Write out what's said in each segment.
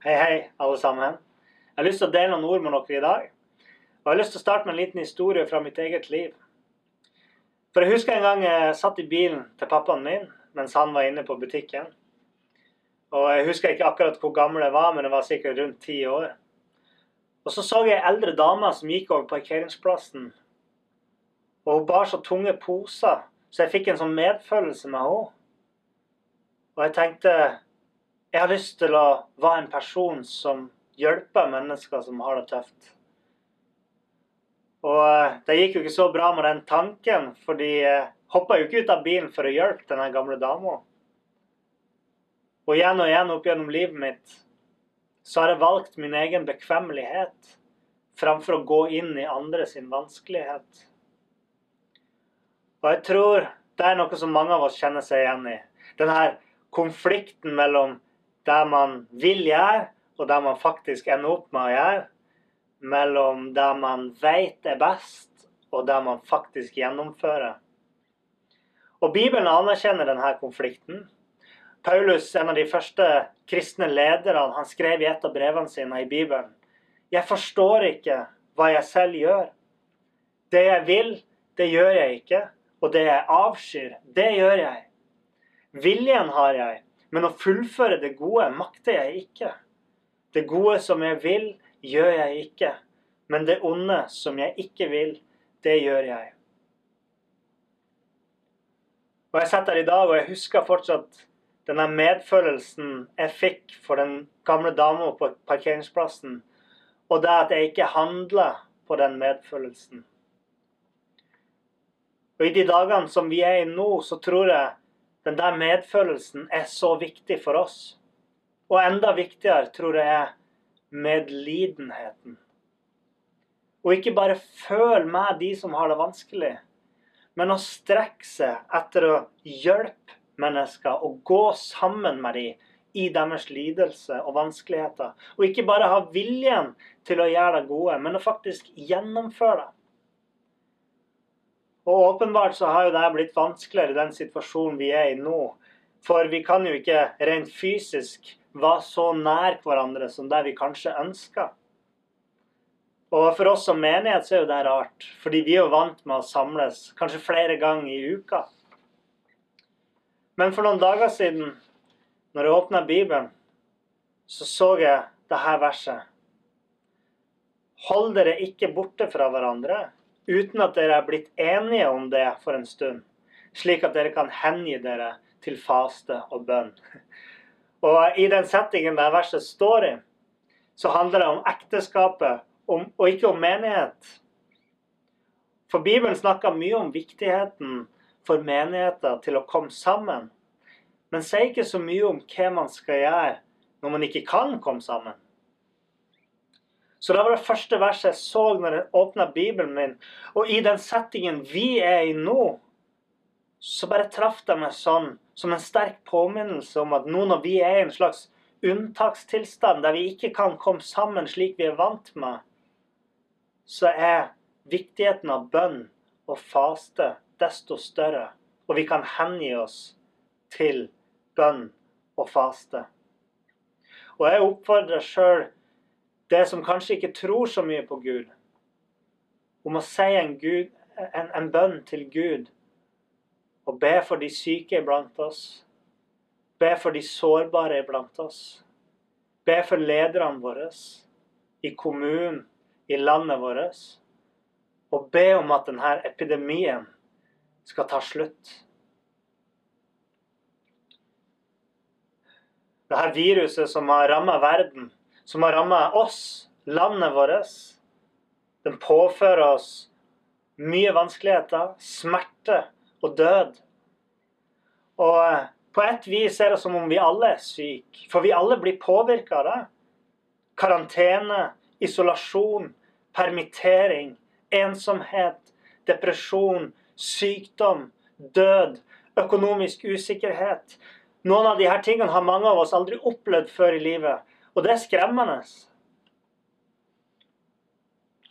Hei, hei, alle sammen. Jeg har lyst til å dele noen ord med dere i dag. Og jeg har lyst til å starte med en liten historie fra mitt eget liv. For jeg husker en gang jeg satt i bilen til pappaen min mens han var inne på butikken. Og jeg husker ikke akkurat hvor gammel jeg var, men jeg var sikkert rundt ti år. Og så så jeg ei eldre dame som gikk over parkeringsplassen. Og hun bar så tunge poser, så jeg fikk en sånn medfølelse med henne. Og jeg tenkte jeg har lyst til å være en person som hjelper mennesker som har det tøft. Og eh, det gikk jo ikke så bra med den tanken, fordi jeg hoppa jo ikke ut av bilen for å hjelpe denne gamle dama. Og igjen og igjen opp gjennom livet mitt så har jeg valgt min egen bekvemmelighet framfor å gå inn i andre sin vanskelighet. Og jeg tror det er noe som mange av oss kjenner seg igjen i. Denne konflikten mellom det man vil gjøre, og det man faktisk ender opp med å gjøre. Mellom det man vet er best, og det man faktisk gjennomfører. Og Bibelen anerkjenner denne konflikten. Paulus, en av de første kristne lederne, han skrev i et av brevene sine i Bibelen Jeg forstår ikke hva jeg selv gjør. Det jeg vil, det gjør jeg ikke. Og det jeg avskyr, det gjør jeg. Viljen har jeg, men å fullføre det gode makter jeg ikke. Det gode som jeg vil, gjør jeg ikke. Men det onde som jeg ikke vil, det gjør jeg. Og Jeg sitter her i dag og jeg husker fortsatt denne medfølelsen jeg fikk for den gamle dama på parkeringsplassen, og det at jeg ikke handler på den medfølelsen. Og I de dagene som vi er i nå, så tror jeg den der medfølelsen er så viktig for oss. Og enda viktigere tror jeg er medlidenheten. Og ikke bare føl med de som har det vanskelig, men å strekke seg etter å hjelpe mennesker og gå sammen med dem i deres lidelse og vanskeligheter. Og ikke bare ha viljen til å gjøre det gode, men å faktisk gjennomføre det. Og åpenbart så har jo det blitt vanskeligere i den situasjonen vi er i nå. For vi kan jo ikke rent fysisk være så nær hverandre som det vi kanskje ønsker. Og for oss som menighet så er jo det rart, fordi vi er jo vant med å samles kanskje flere ganger i uka. Men for noen dager siden, når jeg åpna Bibelen, så så jeg dette verset. Hold dere ikke borte fra hverandre, uten at dere er blitt enige om det for en stund, slik at dere kan hengi dere til faste og bønn. Og I den settingen der verset står i, så handler det om ekteskapet om, og ikke om menighet. For Bibelen snakker mye om viktigheten for menigheter til å komme sammen, men sier ikke så mye om hva man skal gjøre når man ikke kan komme sammen. Så det var det første verset jeg så når jeg åpna Bibelen min. Og i den settingen vi er i nå, så bare traff det meg sånn, som en sterk påminnelse om at nå når vi er i en slags unntakstilstand der vi ikke kan komme sammen slik vi er vant med, så er viktigheten av bønn og faste desto større. Og vi kan hengi oss til bønn og faste. Og jeg oppfordrer sjøl det som kanskje ikke tror så mye på Gud, om å si en, Gud, en, en bønn til Gud og be for de syke iblant oss, be for de sårbare iblant oss, be for lederne våre i kommunen, i landet vårt, og be om at denne epidemien skal ta slutt. Dette viruset som har rammet verden, som har ramma oss, landet vårt. Den påfører oss mye vanskeligheter, smerte og død. Og På et vis er det som om vi alle er syke, for vi alle blir påvirka av det. Karantene, isolasjon, permittering, ensomhet, depresjon, sykdom, død, økonomisk usikkerhet. Noen av disse tingene har mange av oss aldri opplevd før i livet, og det er skremmende.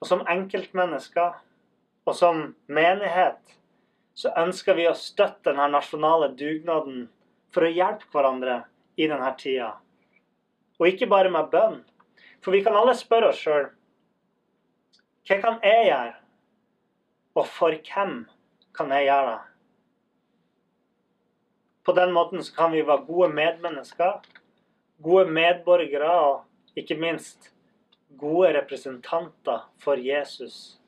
Og som enkeltmennesker og som menighet så ønsker vi å støtte denne nasjonale dugnaden for å hjelpe hverandre i denne tida. Og ikke bare med bønn. For vi kan alle spørre oss sjøl hva kan jeg gjøre, og for hvem kan jeg gjøre det? På den måten kan vi være gode medmennesker, gode medborgere og ikke minst gode representanter for Jesus.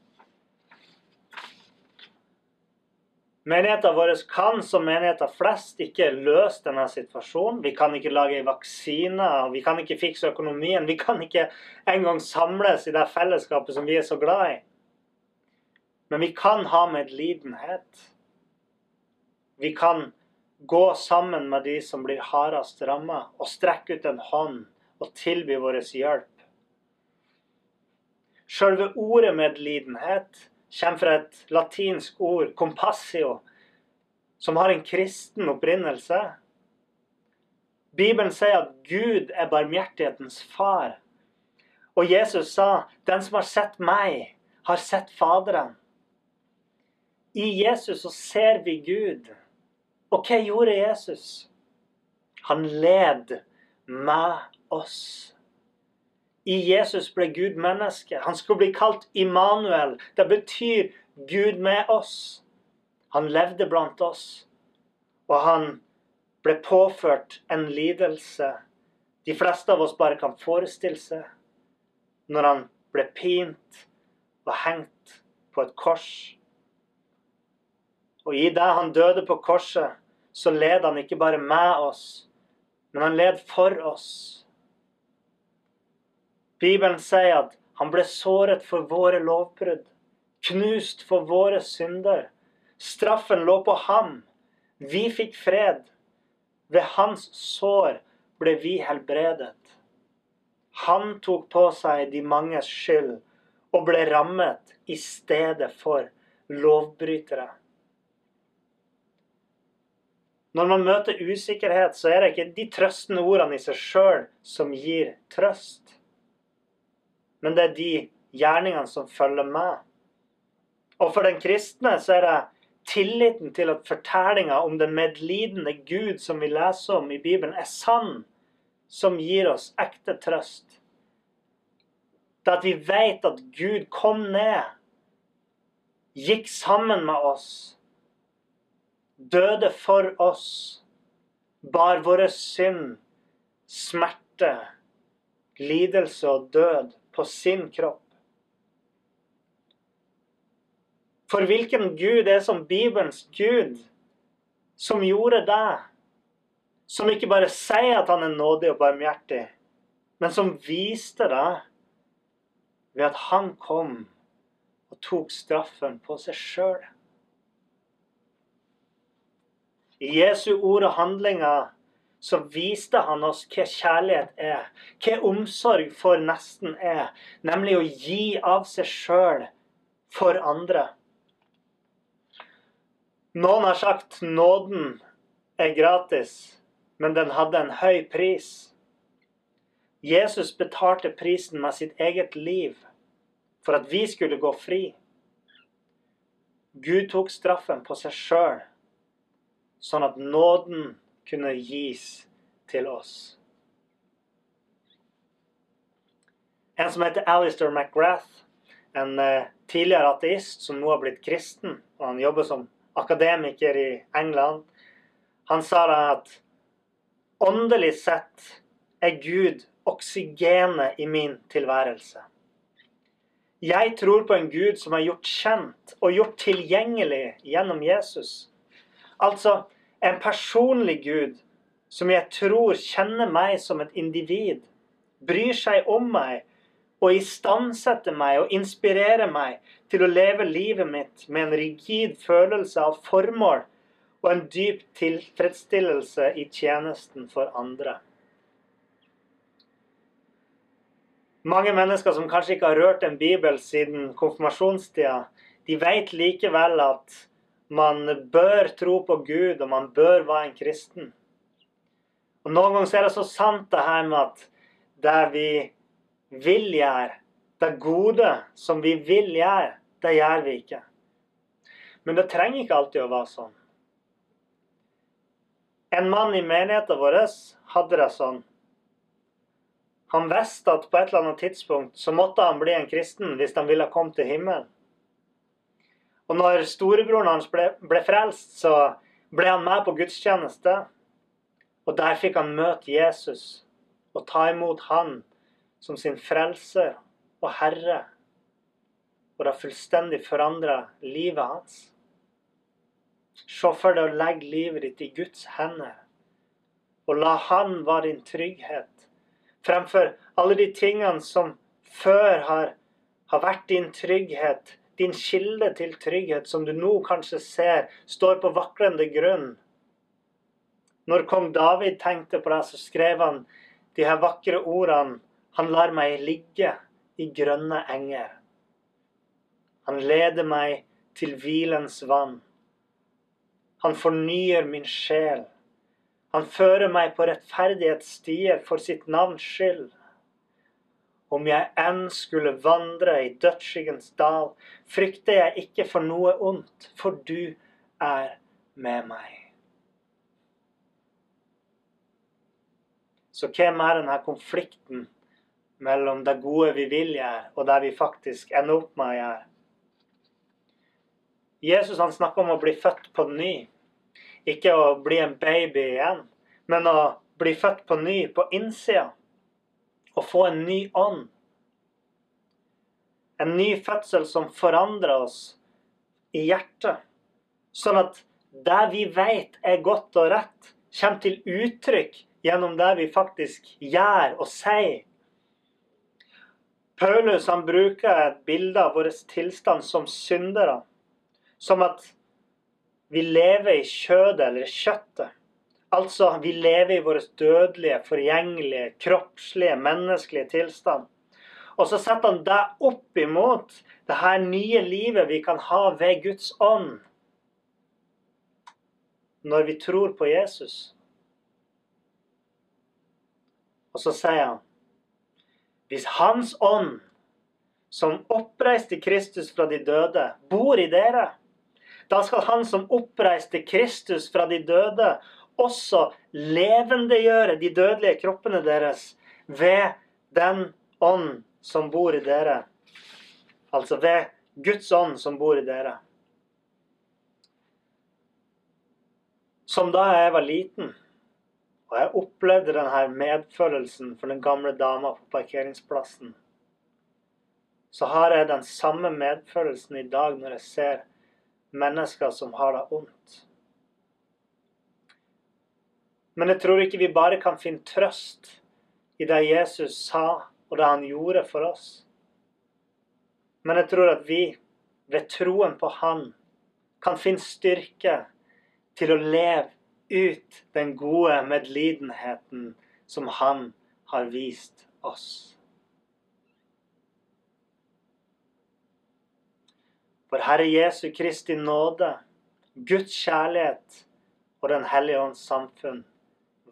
Menigheter våre kan som menigheter flest ikke løse denne situasjonen. Vi kan ikke lage vaksiner, vi kan ikke fikse økonomien. Vi kan ikke engang samles i det fellesskapet som vi er så glad i. Men vi kan ha medlidenhet. Vi kan gå sammen med de som blir hardest rammet, og strekke ut en hånd og tilby vår hjelp. Selve ordet medlidenhet kommer fra et latinsk ord, compassio, som har en kristen opprinnelse. Bibelen sier at Gud er barmhjertighetens far. Og Jesus sa, 'Den som har sett meg, har sett Faderen'. I Jesus så ser vi Gud. Og hva gjorde Jesus? Han led med oss. I Jesus ble Gud menneske. Han skulle bli kalt Immanuel. Det betyr Gud med oss. Han levde blant oss, og han ble påført en lidelse de fleste av oss bare kan forestille seg, når han ble pint og hengt på et kors. Og i det han døde på korset, så led han ikke bare med oss, men han led for oss. Bibelen sier at han ble såret for våre lovbrudd, knust for våre synder. Straffen lå på ham. Vi fikk fred. Ved hans sår ble vi helbredet. Han tok på seg de manges skyld og ble rammet i stedet for lovbrytere. Når man møter usikkerhet, så er det ikke de trøstende ordene i seg sjøl som gir trøst men det er de gjerningene som følger med. Og for den kristne så er det tilliten til at fortellinga om den medlidende Gud som vi leser om i Bibelen, er sann, som gir oss ekte trøst. Det at vi vet at Gud kom ned, gikk sammen med oss, døde for oss, bar våre synd, smerte, lidelse og død på sin kropp. For hvilken Gud er som Bibelens Gud, som gjorde det? Som ikke bare sier at han er nådig og barmhjertig, men som viste det ved at han kom og tok straffen på seg sjøl. I Jesu ord og handlinger så viste han oss hva kjærlighet er, hva omsorg for nesten er, nemlig å gi av seg sjøl for andre. Noen har sagt nåden er gratis, men den hadde en høy pris. Jesus betalte prisen med sitt eget liv for at vi skulle gå fri. Gud tok straffen på seg sjøl, sånn at nåden kunne gis til oss. En som heter Alistair McGrath, en eh, tidligere ateist som nå har blitt kristen, og han jobber som akademiker i England, han sa da at åndelig sett er Gud oksygenet i min tilværelse. Jeg tror på en Gud som er gjort kjent og gjort tilgjengelig gjennom Jesus. Altså, en personlig Gud som jeg tror kjenner meg som et individ, bryr seg om meg og istandsetter meg og inspirerer meg til å leve livet mitt med en rigid følelse av formål og en dyp tilfredsstillelse i tjenesten for andre. Mange mennesker som kanskje ikke har rørt en bibel siden konfirmasjonstida, de vet likevel at man bør tro på Gud, og man bør være en kristen. Og Noen ganger er det så sant det her med at det vi vil gjøre, det gode som vi vil gjøre, det gjør vi ikke. Men det trenger ikke alltid å være sånn. En mann i menigheten vår hadde det sånn. Han visste at på et eller annet tidspunkt så måtte han bli en kristen hvis han ville komme til himmelen. Og når storebroren hans ble, ble frelst, så ble han med på gudstjeneste. Og der fikk han møte Jesus og ta imot han som sin frelser og herre. Og det har fullstendig forandra livet hans. Se for deg å legge livet ditt i Guds hender, og la Han være din trygghet. Fremfor alle de tingene som før har, har vært din trygghet, din kilde til trygghet, som du nå kanskje ser står på vaklende grunn. Når kong David tenkte på det, så skrev han de her vakre ordene Han lar meg ligge i grønne enger. Han leder meg til hvilens vann. Han fornyer min sjel. Han fører meg på rettferdighetsstier for sitt navns skyld. Om jeg enn skulle vandre i dødsskyggens dal, frykter jeg ikke for noe ondt, for du er med meg. Så hvem er denne konflikten mellom det gode vi vil gjøre, og det vi faktisk ender opp med å gjøre? Jesus han snakker om å bli født på ny. Ikke å bli en baby igjen, men å bli født på ny på innsida. Å få en ny ånd. En ny fødsel som forandrer oss i hjertet. Sånn at det vi vet er godt og rett, kommer til uttrykk gjennom det vi faktisk gjør og sier. Paulus han bruker et bilde av vår tilstand som syndere. Som at vi lever i kjødet eller kjøttet. Altså, vi lever i vår dødelige, forgjengelige, kroppslige, menneskelige tilstand. Og så setter han det opp imot det her nye livet vi kan ha ved Guds ånd. Når vi tror på Jesus. Og så sier han Hvis Hans ånd, som oppreiste Kristus fra de døde, bor i dere, da skal Han som oppreiste Kristus fra de døde, også levendegjøre de dødelige kroppene deres ved den ånd som bor i dere. Altså ved Guds ånd som bor i dere. Som da jeg var liten, og jeg opplevde denne medfølelsen for den gamle dama på parkeringsplassen, så har jeg den samme medfølelsen i dag når jeg ser mennesker som har det ondt. Men jeg tror ikke vi bare kan finne trøst i det Jesus sa og det han gjorde for oss. Men jeg tror at vi, ved troen på Han, kan finne styrke til å leve ut den gode medlidenheten som Han har vist oss. For Herre Jesu Kristi nåde, Guds kjærlighet og Den hellige ånds samfunn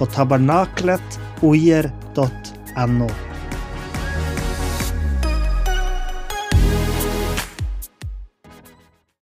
på tabernakletoyer.no.